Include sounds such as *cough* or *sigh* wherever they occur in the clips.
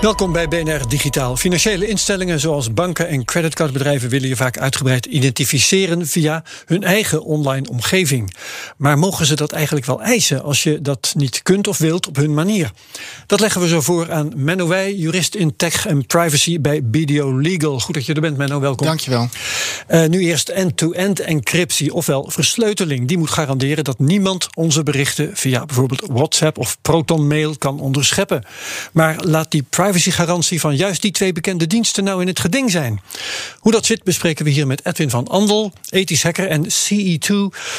Welkom bij BNR Digitaal. Financiële instellingen zoals banken en creditcardbedrijven willen je vaak uitgebreid identificeren via hun eigen online omgeving. Maar mogen ze dat eigenlijk wel eisen als je dat niet kunt of wilt op hun manier? Dat leggen we zo voor aan Menno Wij, jurist in tech en privacy bij BDO Legal. Goed dat je er bent, Menno. Welkom. Dankjewel. Uh, nu eerst end-to-end encryptie, ofwel versleuteling. Die moet garanderen dat niemand onze berichten via bijvoorbeeld WhatsApp of Proton Mail kan onderscheppen. Maar laat die privacy privacygarantie van juist die twee bekende diensten nou in het geding zijn. Hoe dat zit bespreken we hier met Edwin van Andel, ethisch hacker en CE2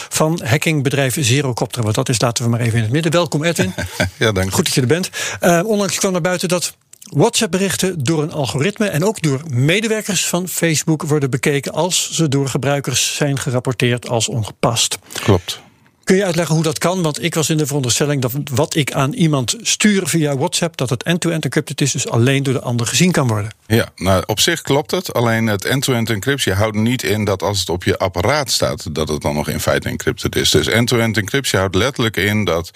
van hackingbedrijf Zerocopter. Want dat is, laten we maar even in het midden. Welkom Edwin. *laughs* ja, dank Goed dat je er bent. Uh, onlangs kwam naar buiten dat WhatsApp-berichten door een algoritme en ook door medewerkers van Facebook worden bekeken als ze door gebruikers zijn gerapporteerd als ongepast. Klopt. Kun je uitleggen hoe dat kan? Want ik was in de veronderstelling dat wat ik aan iemand stuur via WhatsApp, dat het end-to-end encrypted is, dus alleen door de ander gezien kan worden. Ja, nou op zich klopt het. Alleen het end-to-end encryptie houdt niet in dat als het op je apparaat staat, dat het dan nog in feite encrypted is. Dus end-to-end encryptie houdt letterlijk in dat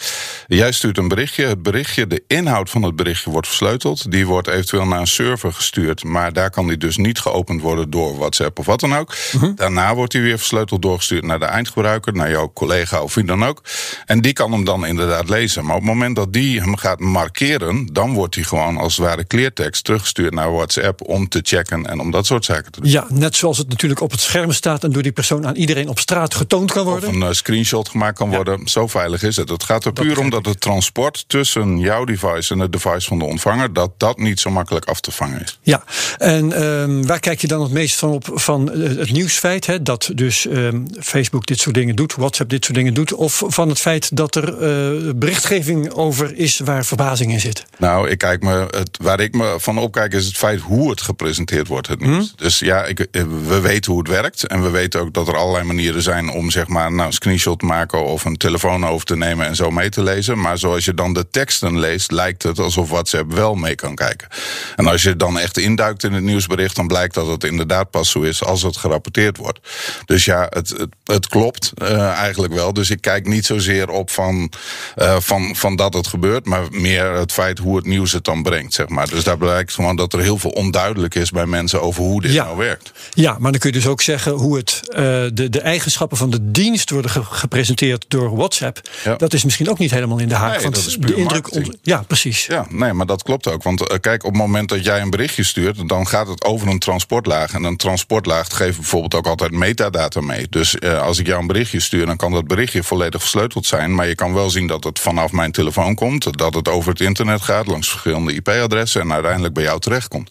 jij stuurt een berichtje, het berichtje, de inhoud van het berichtje wordt versleuteld. Die wordt eventueel naar een server gestuurd, maar daar kan die dus niet geopend worden door WhatsApp of wat dan ook. Daarna wordt die weer versleuteld doorgestuurd naar de eindgebruiker, naar jouw collega of wie dan ook. En die kan hem dan inderdaad lezen. Maar op het moment dat die hem gaat markeren, dan wordt hij gewoon als het ware kleertekst teruggestuurd naar WhatsApp om te checken en om dat soort zaken te doen. Ja, net zoals het natuurlijk op het scherm staat en door die persoon aan iedereen op straat getoond kan worden. Of een uh, screenshot gemaakt kan worden. Zo veilig is het. Het gaat er puur om dat het transport tussen jouw device en het device van de ontvanger, dat dat niet zo makkelijk af te vangen is. Ja, en um, waar kijk je dan het meest van op van uh, het nieuwsfeit? Hè, dat dus um, Facebook dit soort dingen doet, WhatsApp dit soort dingen doet of van het feit dat er uh, berichtgeving over is waar verbazing in zit? Nou, ik kijk me, het, waar ik me van opkijk is het feit hoe het gepresenteerd wordt. Het nieuws. Hmm? Dus ja, ik, we weten hoe het werkt. En we weten ook dat er allerlei manieren zijn om zeg maar nou, een screenshot te maken of een telefoon over te nemen en zo mee te lezen. Maar zoals je dan de teksten leest, lijkt het alsof WhatsApp wel mee kan kijken. En als je dan echt induikt in het nieuwsbericht, dan blijkt dat het inderdaad pas zo is als het gerapporteerd wordt. Dus ja, het, het, het klopt uh, eigenlijk wel. Dus ik kijk niet zozeer op van, uh, van, van dat het gebeurt, maar meer het feit hoe het nieuws het dan brengt. Zeg maar. Dus daar blijkt gewoon dat er heel veel onduidelijk is bij mensen over hoe dit ja. nou werkt. Ja, maar dan kun je dus ook zeggen hoe het, uh, de, de eigenschappen van de dienst worden ge gepresenteerd door WhatsApp. Ja. Dat is misschien ook niet helemaal in de haak. Nee, want de indruk. Ja, precies. Ja, nee, maar dat klopt ook. Want uh, kijk, op het moment dat jij een berichtje stuurt, dan gaat het over een transportlaag. En een transportlaag geeft bijvoorbeeld ook altijd metadata mee. Dus als ik jou een berichtje stuur, dan kan dat berichtje volledig versleuteld zijn. Maar je kan wel zien dat het vanaf mijn telefoon komt. Dat het over het internet gaat, langs verschillende IP-adressen. En uiteindelijk bij jou terechtkomt.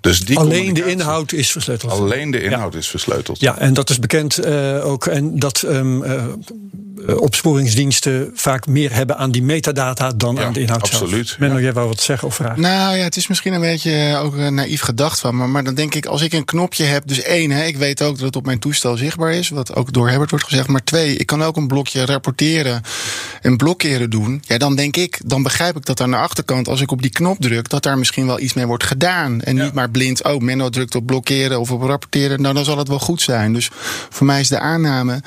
Dus die Alleen de inhoud is versleuteld. Alleen de inhoud ja. is versleuteld. Ja, en dat is bekend uh, ook. En dat um, uh, opsporingsdiensten vaak meer hebben aan die metadata dan ja, aan de inhoud absoluut, zelf. Menno, ja. jij wou wat zeggen of vragen? Nou ja, het is misschien een beetje ook naïef gedacht van me. Maar dan denk ik, als ik een knopje heb. Dus één, hè, ik weet ook dat het op mijn toestel zichtbaar is. Wat ook door Herbert wordt gezegd. Maar twee, ik kan ook een blokje rapporteren en blokkeren doen. Ja, dan denk ik, dan begrijp ik dat aan de achterkant, als ik op die knop druk, dat daar misschien wel iets mee wordt gedaan. En ja. niet maar blind, oh, Menno drukt op blokkeren of op rapporteren. Nou, dan zal het wel goed zijn. Dus voor mij is de aanname,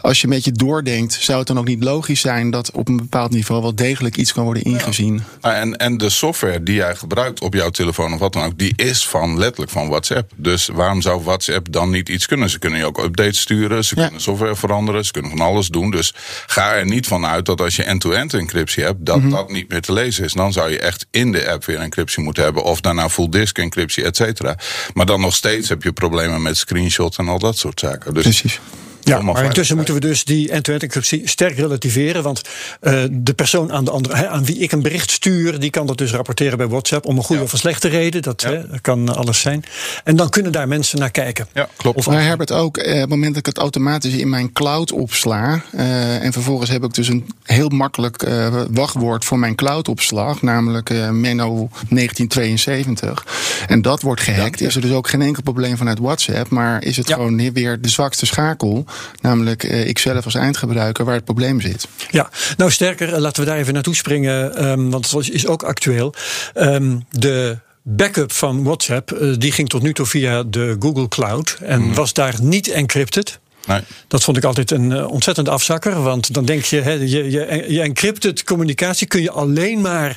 als je een beetje doordenkt, zou het dan ook niet logisch zijn dat op een bepaald niveau wel degelijk iets kan worden ingezien. Ja. En, en de software die jij gebruikt op jouw telefoon of wat dan ook, die is van letterlijk van WhatsApp. Dus waarom zou WhatsApp dan niet iets kunnen? Ze kunnen je ook updates sturen, ze kunnen software veranderen, ze kunnen van alles doen. Dus ga er niet van uit dat als je end-to-end -end encryptie hebt, dat mm -hmm. dat niet meer te lezen is. Dan zou je echt in de app weer encryptie moeten hebben. Of daarna full disk encryptie, et cetera. Maar dan nog steeds heb je problemen met screenshots en al dat soort zaken. Dus Precies. Ja, maar intussen moeten we dus die end-to-end encryptie sterk relativeren. Want uh, de persoon aan, de andere, hè, aan wie ik een bericht stuur, die kan dat dus rapporteren bij WhatsApp om een goede ja. of een slechte reden. Dat hè, kan alles zijn. En dan kunnen daar mensen naar kijken. Ja, klopt. Of maar Herbert ook, eh, op het moment dat ik het automatisch in mijn cloud opsla. Uh, en vervolgens heb ik dus een heel makkelijk uh, wachtwoord voor mijn cloudopslag, namelijk uh, Menno 1972. En dat wordt gehackt. Is er dus ook geen enkel probleem vanuit WhatsApp, maar is het ja. gewoon weer de zwakste schakel, namelijk uh, ikzelf als eindgebruiker, waar het probleem zit. Ja, nou sterker, laten we daar even naartoe springen, um, want het is ook actueel. Um, de backup van WhatsApp, uh, die ging tot nu toe via de Google Cloud en mm. was daar niet encrypted. Nee. Dat vond ik altijd een uh, ontzettend afzakker. Want dan denk je, je, je, je encrypted communicatie kun je alleen maar.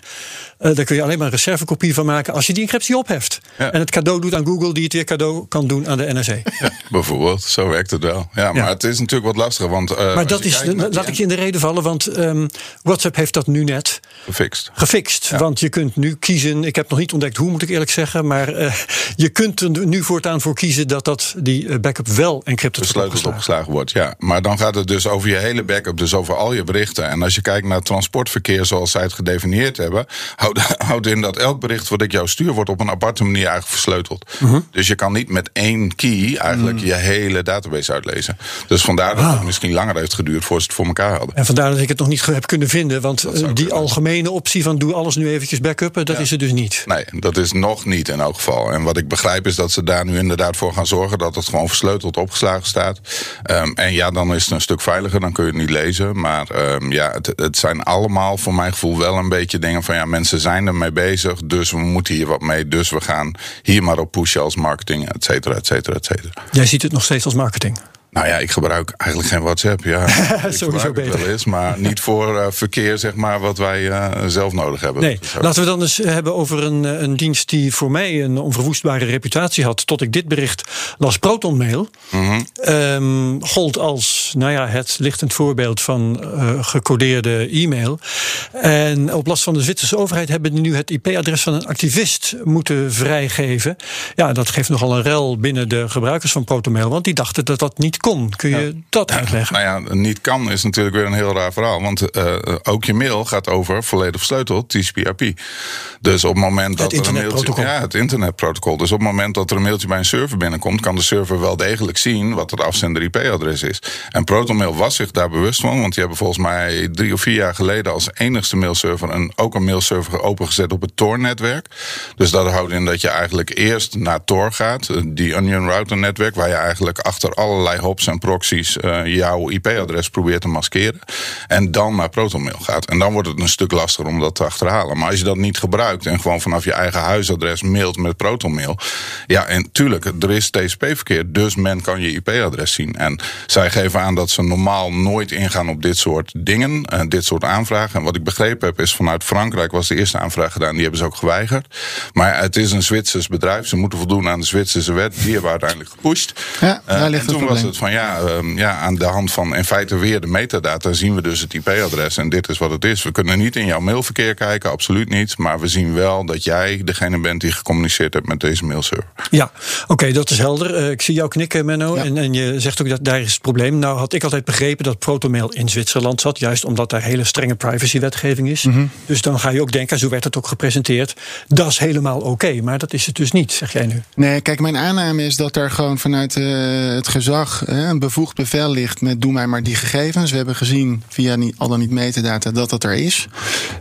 Uh, daar kun je alleen maar een reservekopie van maken als je die encryptie opheft. Ja. En het cadeau doet aan Google, die het weer cadeau kan doen aan de NSA. Ja, bijvoorbeeld, zo werkt het wel. Ja, maar ja. het is natuurlijk wat lastiger. Want, uh, maar dat is, laat ik je in de reden vallen, want um, WhatsApp heeft dat nu net gefixt. gefixt Want je kunt nu kiezen, ik heb nog niet ontdekt hoe, moet ik eerlijk zeggen. Maar je kunt er nu voortaan voor kiezen dat, dat die backup wel encrypted wordt opgeslagen wordt. Ja, maar dan gaat het dus over je hele backup, dus over al je berichten. En als je kijkt naar transportverkeer zoals zij het gedefinieerd hebben, houdt *laughs* houd in dat elk bericht wat ik jou stuur wordt op een aparte manier eigenlijk versleuteld. Mhm. Uh -huh. Dus je kan niet met één key eigenlijk uh je hele database uitlezen. Dus vandaar dat Ah. het misschien langer heeft geduurd voor ze het voor elkaar hadden. En vandaar dat ik het nog niet heb kunnen vinden. Want uh, die algemene optie van doe alles nu eventjes backuppen, dat ja. is er dus niet. Nee, dat is nog niet in elk geval. En wat ik begrijp is dat ze daar nu inderdaad voor gaan zorgen dat het gewoon versleuteld opgeslagen staat. Um, en ja, dan is het een stuk veiliger, dan kun je het niet lezen. Maar um, ja, het, het, zijn allemaal voor mijn gevoel wel een beetje dingen van ja, mensen zijn ermee bezig, dus we moeten hier wat mee. Dus we gaan hier maar op pushen als marketing, et cetera, et cetera, et cetera. Jij ziet het nog steeds als marketing? Nou ja, ik gebruik eigenlijk geen WhatsApp. Ja, *laughs* sowieso beter. Wel eens, maar niet voor uh, verkeer, zeg maar, wat wij uh, zelf nodig hebben. Nee, laten we dan eens hebben over een, een dienst die voor mij een onverwoestbare reputatie had. Tot ik dit bericht las. ProtonMail mm -hmm. um, gold als, nou ja, het lichtend voorbeeld van uh, gecodeerde e-mail. En op last van de Zwitserse overheid hebben die nu het IP-adres van een activist moeten vrijgeven. Ja, dat geeft nogal een rel binnen de gebruikers van ProtonMail, want die dachten dat dat niet kon. Kun je ja. dat uitleggen? Nou ja, niet kan is natuurlijk weer een heel raar verhaal. Want uh, ook je mail gaat over volledig versleuteld TCP/IP. Dus op het moment dat het er een mailtje, ja, het internetprotocol. Dus op het moment dat er een mailtje bij een server binnenkomt, kan de server wel degelijk zien wat het afzender IP-adres is. En ProtonMail was zich daar bewust van, want die hebben volgens mij drie of vier jaar geleden als enigste mailserver een, ook een mailserver opengezet op het Tor-netwerk. Dus dat houdt in dat je eigenlijk eerst naar Tor gaat, die Onion Router netwerk, waar je eigenlijk achter allerlei hops en proxies uh, jouw IP-adres probeert te maskeren. En dan naar ProtonMail gaat. En dan wordt het een stuk lastiger om dat te achterhalen. Maar als je dat niet gebruikt en gewoon vanaf je eigen huisadres mailt met ProtonMail. Ja, en tuurlijk, er is TCP-verkeer, dus men kan je IP-adres zien. En zij geven aan dat ze normaal nooit ingaan op dit soort dingen, uh, dit soort aanvragen. En wat ik begrepen heb, is vanuit Frankrijk was de eerste aanvraag gedaan. Die hebben ze ook geweigerd. Maar het is een Zwitsers bedrijf. Ze moeten voldoen aan de Zwitserse wet. Die hebben we uiteindelijk gepusht. Ja, daar ligt en toen het was het van ja, um, ja, aan de hand van in feite weer de metadata zien we dus het IP-adres. En dit is wat het is. We kunnen niet in jouw mailverkeer kijken, absoluut niet. Maar we zien wel dat jij degene bent die gecommuniceerd hebt met deze mailserver. Ja, oké, okay, dat is helder. Uh, ik zie jou knikken, Menno. Ja. En, en je zegt ook dat daar is het probleem. Nou had ik altijd begrepen dat ProtonMail in Zwitserland zat. Juist omdat daar hele strenge privacywetgeving is. Mhm. Mm -hmm. Dus dan ga je ook denken, zo werd het ook gepresenteerd. Dat is helemaal oké. Okay, maar dat is het dus niet, zeg jij nu. Nee, kijk, mijn aanname is dat er gewoon vanuit uh, het gezag uh, een bevoegd bevel ligt met doe mij maar die gegevens. We hebben gezien via al dan niet metadata dat dat er is.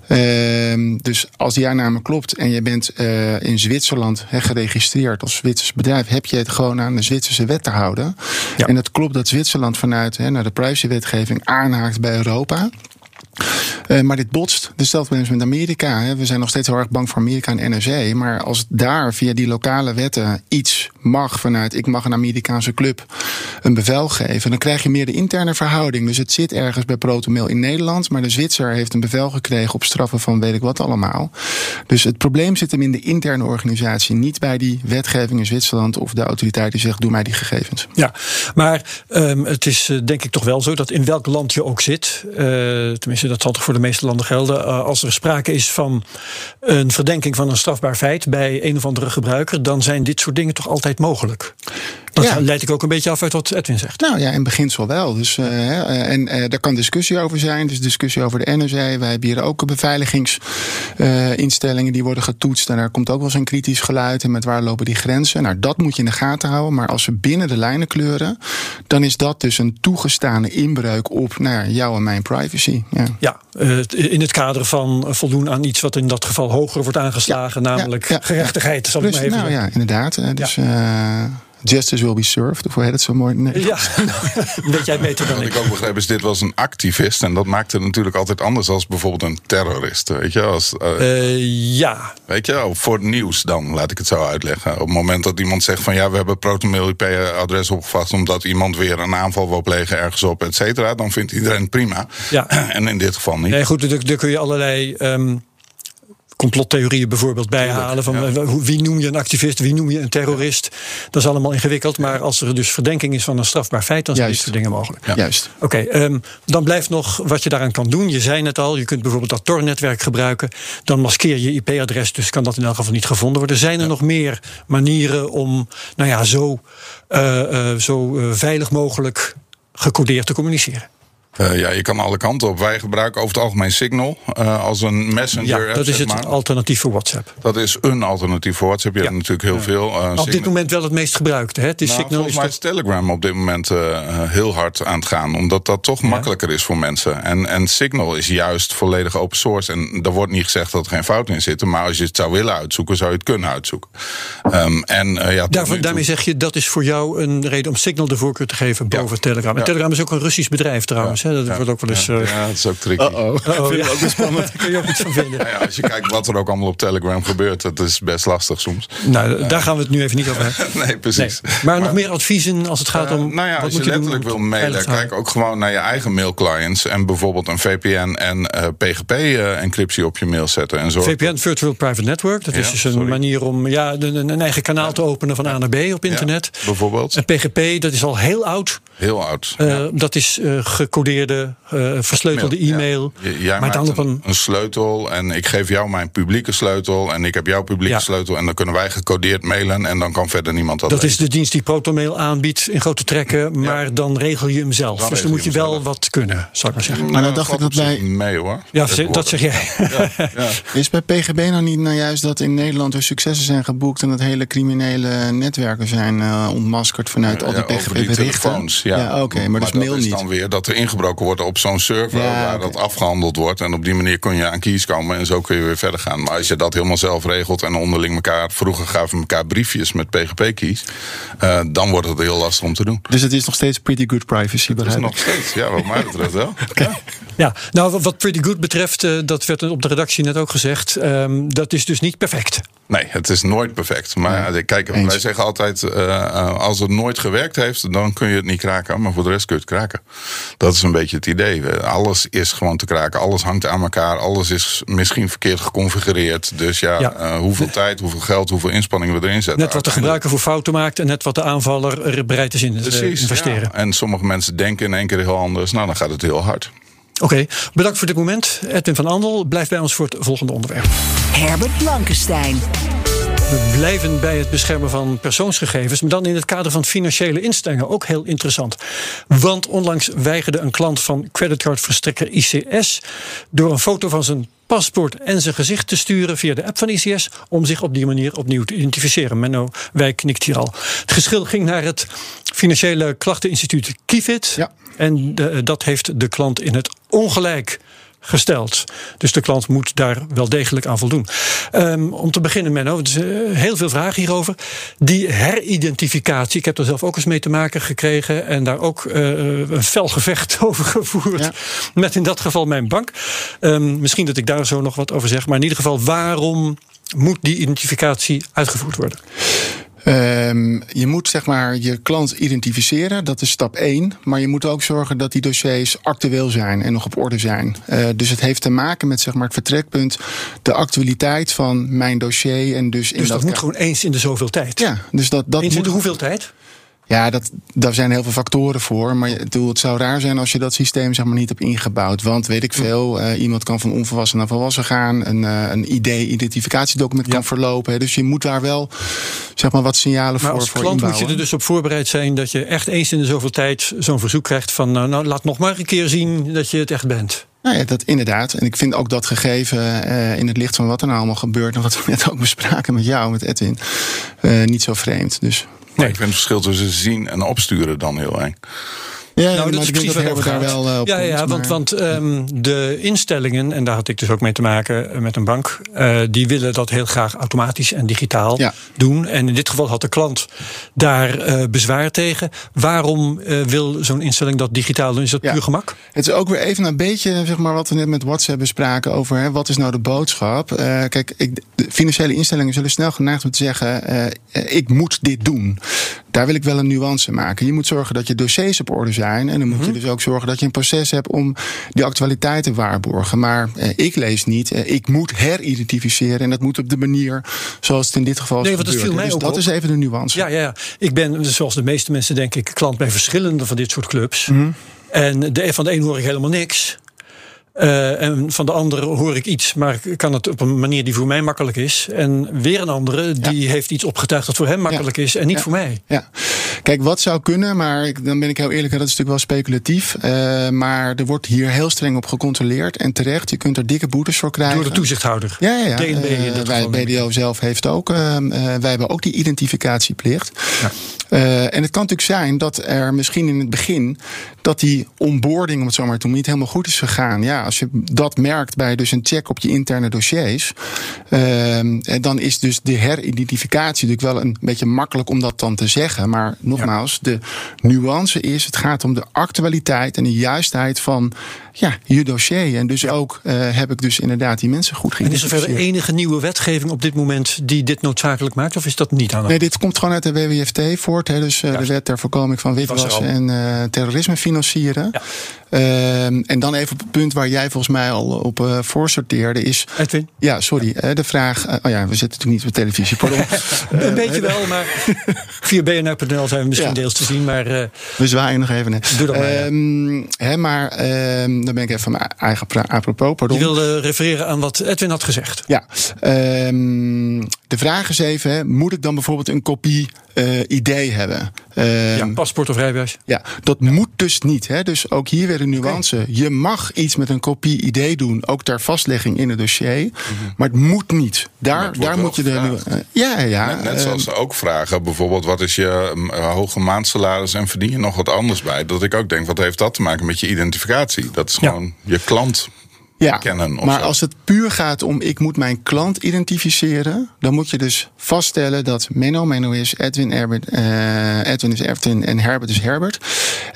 Uh, dus als die aanname klopt en je bent uh, in Zwitserland he, geregistreerd als Zwitsers bedrijf, heb je het gewoon aan de Zwitserse wet te houden. Ja. En het klopt dat Zwitserland vanuit he, naar de privacywetgeving aanhaakt bij Europa. Uh, maar dit botst. Hetzelfde dus met Amerika. Hè. We zijn nog steeds heel erg bang voor Amerika en NRC. Maar als daar via die lokale wetten iets mag vanuit ik mag een Amerikaanse club een bevel geven, dan krijg je meer de interne verhouding. Dus het zit ergens bij ProtonMail in Nederland, maar de Zwitser heeft een bevel gekregen op straffen van weet ik wat allemaal. Dus het probleem zit hem in de interne organisatie, niet bij die wetgeving in Zwitserland of de autoriteit die zegt doe mij die gegevens. Ja, maar um, het is uh, denk ik toch wel zo dat in welk land je ook zit, uh, tenminste dat zal toch voor de meeste landen gelden, uh, als er sprake is van een verdenking van een strafbaar feit bij een of andere gebruiker, dan zijn dit soort dingen toch altijd mogelijk. Dat Ja. leid ik ook een beetje af uit wat Edwin zegt. Nou ja, in beginsel wel. Dus, eh, eh, en eh, daar kan discussie over zijn. Dus discussie over de NOC. Wij hebben hier ook beveiligingsinstellingen die worden getoetst. En daar komt ook wel eens een kritisch geluid. En met waar lopen die grenzen? Nou, dat moet je in de gaten houden. Maar als ze binnen de lijnen kleuren, dan is dat dus een toegestane inbreuk op nou, ja, jouw en mijn privacy. Ja. Ja, in het kader van voldoen aan iets wat in dat geval hoger wordt aangeslagen, namelijk ja, gerechtigheid. Zal ik Plus, maar even nou ja, inderdaad. Dus justice will be served. Of hoe heet het zo mooi? Nee. Ja, *laughs* weet jij beter dan Wat ik. ik ook begreep is, dit was een activist. En dat maakt het natuurlijk altijd anders als bijvoorbeeld een terrorist. Weet je, als, eh, Eh, ja, weet je voor het nieuws dan, laat ik het zo uitleggen. Op het moment dat iemand zegt van ja, we hebben ProtonMail IP-adres opgevat... omdat iemand weer een aanval wil plegen ergens op, et cetera... dan vindt iedereen het prima. Ja. *clears throat* En in dit geval niet. Nee, goed, daar, daar kun je allerlei ehm, complottheorieën bijvoorbeeld bijhalen. Van ja. eh, wie noem je een activist, wie noem je een terrorist. Dat is allemaal ingewikkeld. Maar als er dus verdenking is van een strafbaar feit, dan zijn dit soort dingen mogelijk. Juist. Oké, ehm, dan blijft nog wat je daaraan kan doen. Je zei net al, je kunt bijvoorbeeld dat Tor-netwerk gebruiken. Dan maskeer je IP-adres, dus kan dat in elk geval niet gevonden worden. Zijn er nog meer manieren om nou ja, zo, eh, eh, zo veilig mogelijk gecodeerd te communiceren? Eh, ja, je kan alle kanten op. Wij gebruiken over het algemeen Signal eh, als een messenger. Ja, dat is het maar. alternatief voor WhatsApp. Dat is een alternatief voor WhatsApp. Je Ja. hebt natuurlijk heel veel. eh, Op dit moment wel het meest gebruikte. Hè? Het is Nou, Signal volgens mij is Telegram op dit moment heel hard aan het gaan. Omdat dat toch makkelijker is voor mensen. En, en Signal is juist volledig open source. En daar wordt niet gezegd dat er geen fouten in zitten. Maar als je het zou willen uitzoeken, zou je het kunnen uitzoeken. Ehm, en, ja, Daarvan, daarmee zeg je dat is voor jou een reden om Signal de voorkeur te geven boven Telegram. En. Telegram is ook een Russisch bedrijf trouwens. Hè? Dat wordt ook wel eens. Ja, eh, ja, dat is ook tricky. *laughs* Oh, Vind ja. ook *laughs* spannend. Daar kun je ook iets van vinden. Ja, als je kijkt wat er ook allemaal op Telegram gebeurt, dat is best lastig soms. Nou, daar gaan we het nu even niet over hebben. Nee, *laughs* Nee. precies. Maar nog meer adviezen als het gaat om. Eh, nou ja, wat als moet je letterlijk wil mailen, kijk ook gewoon naar je eigen mailclients. En bijvoorbeeld een VPN en eh, PGP-encryptie op je mail zetten. En zorg VPN, Virtual Private Network. Dat is Ja, dus een sorry. manier om ja, een, een eigen kanaal te openen van A naar B op internet. Ja, bijvoorbeeld. En PGP, dat is al heel oud. Heel oud. Dat is eh, eh, versleutelde Mail, e-mail. ja. Jij maar dan op een. een sleutel en ik geef jou mijn publieke sleutel en ik heb jouw publieke Ja. sleutel en dan kunnen wij gecodeerd mailen en dan kan verder niemand dat Dat is de dienst die ProtonMail aanbiedt in grote trekken, maar dan regel je hem zelf. Dan dus dan moet je wel zelf. wat kunnen, zou ik maar zeggen. Maar dan Nou, dacht ik dat zich mee hoor. Ja, dat zeg jij. Ja. *laughs* Is bij PGB nou niet nou juist dat in Nederland er successen zijn geboekt en dat hele criminele netwerken zijn eh, ontmaskerd vanuit al die PGB-berichten? telefoons, ja. oké, maar, dat is mail is niet. dan weer dat er ingebroken wordt op zo'n server Ja, waar dat afgehandeld wordt. En op die manier kun je aan keys komen en zo kun je weer verder gaan. Maar als je dat helemaal zelf regelt en onderling elkaar... Vroeger gaven elkaar briefjes met PGP-keys. eh, dan wordt het heel lastig om te doen. Dus het is nog steeds pretty good privacy, Dat is begrijp nog steeds, ja, wat mij betreft wel. *laughs* Ja. Ja, nou wat- wat Pretty Good betreft, eh, dat werd op de redactie net ook gezegd, ehm, dat is dus niet perfect. Nee, het is nooit perfect. Maar kijk, eens. wij zeggen altijd: eh, eh, als het nooit gewerkt heeft, dan kun je het niet kraken. Maar voor de rest kun je het kraken. Dat is een beetje het idee. Alles is gewoon te kraken. Alles hangt aan elkaar. Alles is misschien verkeerd geconfigureerd. Dus ja, Ja. eh, hoeveel tijd, hoeveel geld, hoeveel inspanningen we erin zetten. Net wat de gebruiker voor fouten maakt en net wat de aanvaller er bereid is in te investeren. ja. En sommige mensen denken in één keer heel anders. Nou, dan gaat het heel hard. Oké, bedankt voor dit moment. Edwin van Andel blijft bij ons voor het volgende onderwerp. Herbert Blankenstein. We blijven bij het beschermen van persoonsgegevens, maar dan in het kader van financiële instellingen. Ook heel interessant. Want onlangs weigerde een klant van creditcardverstrekker ICS door een foto van zijn paspoort en zijn gezicht te sturen via de app van ICS om zich op die manier opnieuw te identificeren. Menno, wij knikt hier al. Het geschil ging naar het financiële klachteninstituut. Ja. En de- dat heeft de klant in het ongelijk gesteld. Dus de klant moet daar wel degelijk aan voldoen. Ehm, om te beginnen, Menno, er is, eh, heel veel vragen hierover. Die heridentificatie, ik heb er zelf ook eens mee te maken gekregen... en daar ook eh, een fel gevecht *laughs* over gevoerd. Ja. Met in dat geval mijn bank. Ehm, misschien dat ik daar zo nog wat over zeg. Maar in ieder geval, waarom moet die identificatie uitgevoerd worden? Ehm, je moet zeg maar je klant identificeren, dat is stap 1. Maar je moet ook zorgen dat die dossiers actueel zijn en nog op orde zijn. Eh, dus het heeft te maken met zeg maar, het vertrekpunt, de actualiteit van mijn dossier. En dus in Dus dat, dat moet gewoon eens in de zoveel tijd. Ja, dus dat, dat eens in de hoeveel tijd? Ja, dat, daar zijn heel veel factoren voor. Maar het, zou raar zijn als je dat systeem zeg maar, niet hebt ingebouwd. Want weet ik veel, uh, iemand kan van onvolwassen naar volwassen gaan. Een, uh, een ID-identificatiedocument kan verlopen. Hè. Dus je moet daar wel zeg maar, wat signalen maar voor, als voor klant inbouwen. moet je er dus op voorbereid zijn dat je echt eens in de zoveel tijd zo'n verzoek krijgt van nou, nou laat nog maar een keer zien dat je het echt bent. Nou ja, dat inderdaad. En ik vind ook dat gegeven uh, in het licht van wat er nou allemaal gebeurt, en wat we net ook bespraken met jou, met Edwin, uh, niet zo vreemd. Dus. Nee. Ik vind het verschil tussen zien en opsturen dan heel eng. Ja, nou, dat is precies waar daar wel uh, op Ja, komt, ja want, maar- want um, de instellingen, en daar had ik dus ook mee te maken met een bank, uh, die willen dat heel graag automatisch en digitaal Ja. doen. En in dit geval had de klant daar uh, bezwaar tegen. Waarom wil zo'n instelling dat digitaal doen? Is dat Ja. puur gemak? Het is ook weer even een beetje zeg maar, wat we net met WhatsApp bespraken over hè, wat is nou de boodschap. Kijk, ik, de financiële instellingen zullen snel geneigd om te zeggen: ik moet dit doen. Daar wil ik wel een nuance maken. Je moet zorgen dat je dossiers op orde zijn. En dan moet je dus ook zorgen dat je een proces hebt om die actualiteit te waarborgen. Maar uh, ik lees niet, uh, ik moet heridentificeren. En dat moet op de manier zoals het in dit geval is Nee, want dat viel mij dus ook dat op. is even de nuance. Ja, ja, ja. Ik ben, zoals de meeste mensen, denk ik, klant bij verschillende van dit soort clubs. Mhm. En de, van de een hoor ik helemaal niks. Uh, en van de andere hoor ik iets, maar kan het op een manier die voor mij makkelijk is. En weer een andere die ja. heeft iets opgetuigd dat voor hem makkelijk ja. is en niet ja. voor mij. Ja, kijk, wat zou kunnen, maar ik, dan ben ik heel eerlijk, dat is natuurlijk wel speculatief. Uh, maar er wordt hier heel streng op gecontroleerd en terecht. Je kunt er dikke boetes voor krijgen. Door de toezichthouder. Ja, ja. ja. DNB uh, dat wij. BDO zelf heeft ook. wij hebben ook die identificatieplicht. Ja. en het kan natuurlijk zijn dat er misschien in het begin dat die onboarding, om het zo maar te noemen, niet helemaal goed is gegaan. Ja, als je dat merkt bij dus een check op je interne dossiers, uh, dan is dus de heridentificatie natuurlijk wel een beetje makkelijk om dat dan te zeggen. Maar nogmaals, ja. de nuance is: het gaat om de actualiteit en de juistheid van ja, je dossier. En dus ook uh, heb ik dus inderdaad die mensen goed En is er geïdentificeerd. verder enige nieuwe wetgeving op dit moment die dit noodzakelijk maakt, of is dat niet aan Nee, dit komt gewoon uit de WWFT Hè, dus uh, de wet ter voorkoming van witwassen en uh, terrorisme financieren. Uh, en dan even op het punt waar jij volgens mij al op uh, voorsorteerde is. Edwin? Ja, sorry. Uh, de vraag. oh ja, we zitten natuurlijk niet op televisie. Pardon. *laughs* een beetje wel, maar via bnr.nl zijn we misschien Ja. deels te zien. Maar we zwaaien nog even. Doe dat maar. Um, hè, maar um, dan ben ik even van mijn eigen apropos. Pardon. je wilde refereren aan wat Edwin had gezegd. Ja. Um, de vraag is even: hè, moet ik dan bijvoorbeeld een kopie uh, idee hebben? ja, paspoort of rijbewijs. Ja, dat moet dus niet. Hè? Dus ook hier weer een nuance. Okay. Je mag iets met een kopie idee doen, ook ter vastlegging in het dossier. Mm -hmm. Maar het moet niet. Daar, daar moet je de. Uh, ja, ja. Net, net zoals ze ook vragen, bijvoorbeeld, wat is je uh, hoge maandsalaris en verdien je nog wat anders bij? Dat ik ook denk, wat heeft dat te maken met je identificatie? Dat is gewoon ja. je klant. Ja, kennen maar zo. als het puur gaat om ik moet mijn klant identificeren, dan moet je dus vaststellen dat Menno Menno is, Edwin, Herbert, uh, Edwin is Edwin en Herbert is Herbert.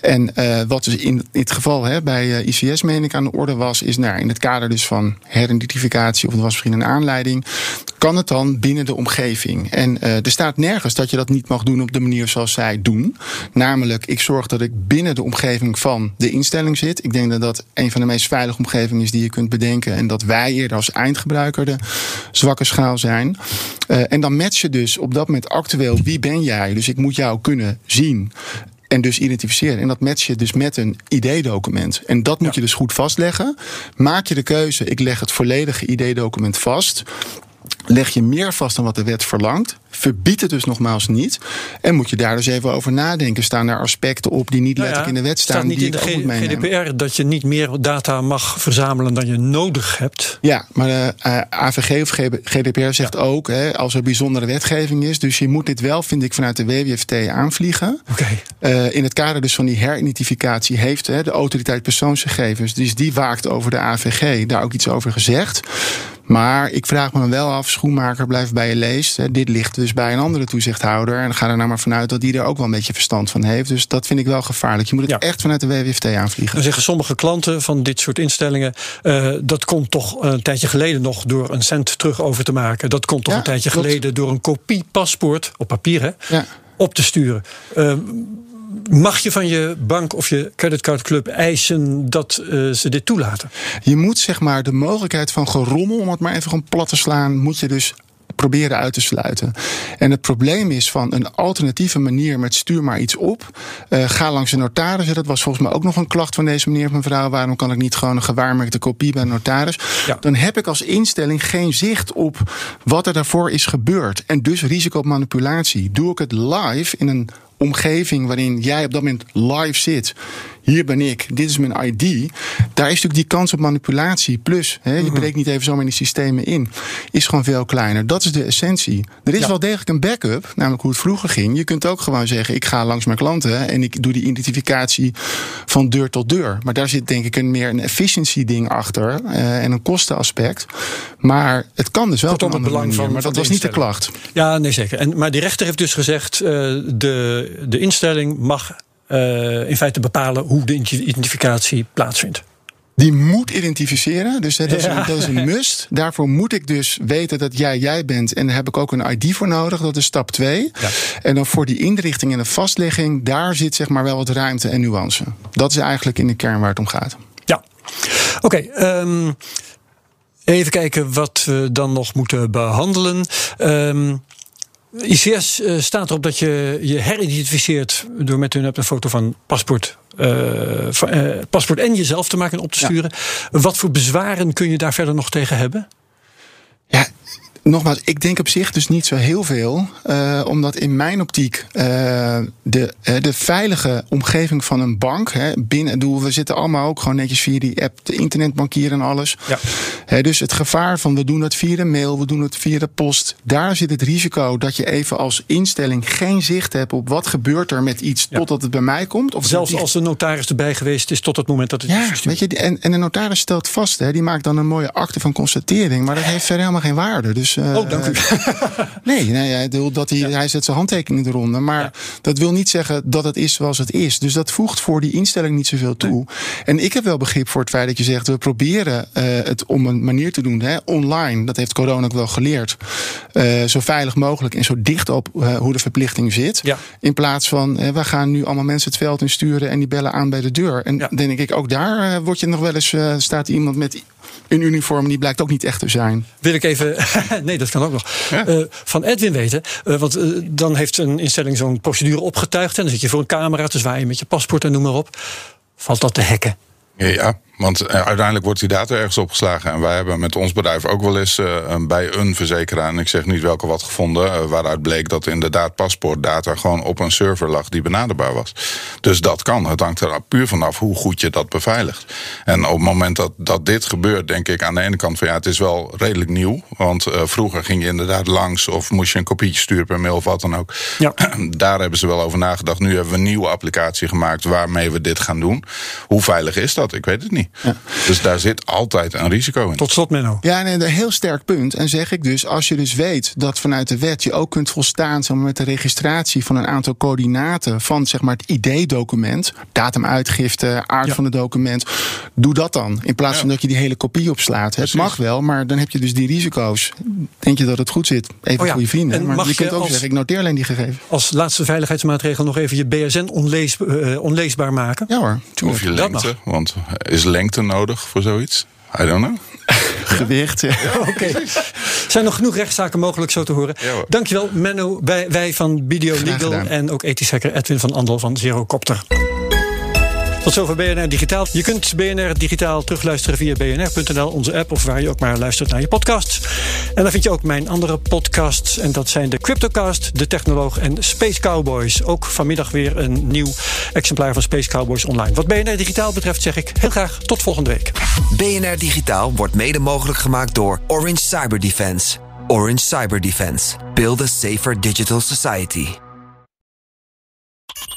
En uh, wat dus in dit geval hè, bij uh, ICS meen ik aan de orde was, is nou, in het kader dus van heridentificatie, of er was misschien een aanleiding, kan het dan binnen de omgeving. En uh, er staat nergens dat je dat niet mag doen op de manier zoals zij doen. Namelijk, ik zorg dat ik binnen de omgeving van de instelling zit. Ik denk dat dat een van de meest veilige omgevingen is die je kunt bedenken. En dat wij eerder als eindgebruiker de zwakke schaal zijn. Uh, en dan match je dus op dat moment actueel wie ben jij. Dus ik moet jou kunnen zien. En dus identificeren. En dat match je dus met een ID-document. En dat moet ja. je dus goed vastleggen. Maak je de keuze, ik leg het volledige ID-document vast. Leg je meer vast dan wat de wet verlangt. Verbied het dus nogmaals niet. En moet je daar dus even over nadenken. Staan daar aspecten op die niet nou letterlijk in de wet staan? staat niet die in de moet meenemen? GDPR dat je niet meer data mag verzamelen dan je nodig hebt. Ja, maar de uh, AVG of GDPR zegt ja. ook, hè, als er bijzondere wetgeving is. Dus je moet dit wel, vind ik, vanuit de WWFT aanvliegen. Okay. Uh, in het kader dus van die heridentificatie heeft hè, de autoriteit persoonsgegevens, dus die waakt over de AVG, daar ook iets over gezegd. Maar ik vraag me dan wel af, schoenmaker, blijf bij je leest. Hè, dit ligt dus bij een andere toezichthouder. En ga er nou maar vanuit dat die er ook wel een beetje verstand van heeft. Dus dat vind ik wel gevaarlijk. Je moet het ja. echt vanuit de WWFT aanvliegen. Dan zeggen sommige klanten van dit soort instellingen... Uh, dat komt toch een tijdje geleden nog door een cent terug over te maken. Dat komt toch Ja, een tijdje klopt. geleden door een kopie paspoort, op papier hè, Ja. op te sturen. Uh, mag je van je bank of je creditcardclub eisen dat uh, ze dit toelaten? Je moet zeg maar de mogelijkheid van gerommel, om het maar even gewoon plat te slaan, moet je dus proberen uit te sluiten. En het probleem is van een alternatieve manier met stuur maar iets op. Uh, ga langs een notaris. Dat was volgens mij ook nog een klacht van deze meneer of mevrouw. Waarom kan ik niet gewoon een gewaarmerkte kopie bij een notaris? Ja. Dan heb ik als instelling geen zicht op wat er daarvoor is gebeurd. En dus risico op manipulatie. Doe ik het live in een omgeving waarin jij op dat moment live zit. Hier ben ik, dit is mijn ID. Daar is natuurlijk die kans op manipulatie. Plus, hè, je mhm. breekt niet even zomaar in die systemen in. Is gewoon veel kleiner. Dat is de essentie. Er is wel degelijk een backup, namelijk hoe het vroeger ging. Je kunt ook gewoon zeggen: ik ga langs mijn klanten en ik doe die identificatie van deur tot deur. Maar daar zit denk ik een meer een efficiency ding achter uh, en een kostenaspect. Maar het kan dus wel. Kortom, het belang van. Maar dat was niet de klacht. Ja, nee zeker. En, maar die rechter heeft dus gezegd: uh, de de instelling mag in feite bepalen hoe de identificatie plaatsvindt. Die moet identificeren, dus dat is, een, dat is een must. Daarvoor moet ik dus weten dat jij jij bent. En daar heb ik ook een ID voor nodig. Dat is stap 2. Ja. En dan voor die inrichting en de vastlegging, daar zit zeg maar wel wat ruimte en nuance. Dat is eigenlijk in de kern waar het om gaat. Ja, oké. Okay, um, ehm, even kijken wat we dan nog moeten behandelen. Um, ICS uh, eh, staat erop dat je je heridentificeert door met hun een foto van paspoort, uh, uh, paspoort en jezelf te maken en op te sturen. Wat voor bezwaren kun je daar verder nog tegen hebben? Ja, Nogmaals, ik denk op zich dus niet zo heel veel. Uh, omdat in mijn optiek uh, de, uh, de veilige omgeving van een bank. Hè, binnen, doe, we zitten allemaal ook gewoon netjes via die app, de internetbankier en alles. Ja. Hè, dus het gevaar van we doen het via de mail, we doen het via de post. Daar zit het risico dat je even als instelling geen zicht hebt op wat gebeurt er met iets ja. totdat het bij mij komt. Of Zelfs als de notaris erbij geweest is tot het moment dat het ja, weet je, en, en de notaris stelt vast, hè, die maakt dan een mooie akte van constatering. Maar dat heeft verder helemaal geen waarde. Dus uh, oh, dank u. *laughs* nee, nee hij, dat hij, hij zet zijn handtekening eronder. Maar dat wil niet zeggen dat het is zoals het is. Dus dat voegt voor die instelling niet zoveel toe. En ik heb wel begrip voor het feit dat je zegt... we proberen uh, het om een manier te doen, hè, online. Dat heeft corona ook wel geleerd. Uh, zo veilig mogelijk en zo dicht op hoe de verplichting zit. Ja. In plaats van, we gaan nu allemaal mensen het veld in sturen... en die bellen aan bij de deur. En denk ik, ook daar word je nog wel eens... staat iemand met een uniform die blijkt ook niet echt te zijn. Wil ik even, *laughs* nee, dat kan ook nog. Uh, van Edwin weten. Uh, want uh, dan heeft een instelling zo'n procedure opgetuigd. En dan zit je voor een camera te zwaaien met je paspoort en noem maar op. Valt dat te hacken? Ja, want eh, uiteindelijk wordt die data ergens opgeslagen. En wij hebben met ons bedrijf ook wel eens uh, bij een verzekeraar, en ik zeg niet welke wat gevonden, uh, waaruit bleek dat inderdaad paspoortdata gewoon op een server lag die benaderbaar was. Dus dat kan. Het hangt er puur vanaf hoe goed je dat beveiligt. En op het moment dat, dat dit gebeurt, denk ik aan de ene kant van ja, het is wel redelijk nieuw. Want vroeger ging je inderdaad langs of moest je een kopietje sturen per mail of wat dan ook. Ja. *clears throat* Daar hebben ze wel over nagedacht. Nu hebben we een nieuwe applicatie gemaakt waarmee we dit gaan doen. Hoe veilig is dat? Ik weet het niet. Ja. Dus daar zit altijd een risico in. Tot slot, Menno. Ja, nee, een heel sterk punt. En zeg ik dus, als je dus weet dat vanuit de wet je ook kunt volstaan zeg maar, met de registratie van een aantal coördinaten van zeg maar, het ID-document, datumuitgifte, aard van het document, doe dat dan. In plaats van dat je die hele kopie opslaat. Het mag wel, maar dan heb je dus die risico's. Denk je dat het goed zit? Even oh voor je vrienden. maar je kunt ook zeggen, ik noteer alleen die gegevens. Als laatste veiligheidsmaatregel nog even je BSN onlees, uh, onleesbaar maken. Ja hoor. Of je lengte, want is lengte nodig voor zoiets? I don't know. *laughs* Gewicht, ja. Oké. Zijn nog genoeg rechtszaken mogelijk zo te horen? Ja, Dankjewel, Menno. Wij, wij van Video Legal en ook ethisch hacker Edwin van Andel van Zerocopter. Tot zover BNR Digitaal. Je kunt BNR Digitaal terugluisteren via bnr.nl, onze app of waar je ook maar luistert naar je podcasts. En dan vind je ook mijn andere podcasts. En dat zijn de Cryptocast, De Technoloog en Space Cowboys. Ook vanmiddag weer een nieuw exemplaar van Space Cowboys online. Wat BNR Digitaal betreft zeg ik heel graag tot volgende week. BNR Digitaal wordt mede mogelijk gemaakt door Orange Cyber Defense. Orange Cyber Defense. Build a safer digital society.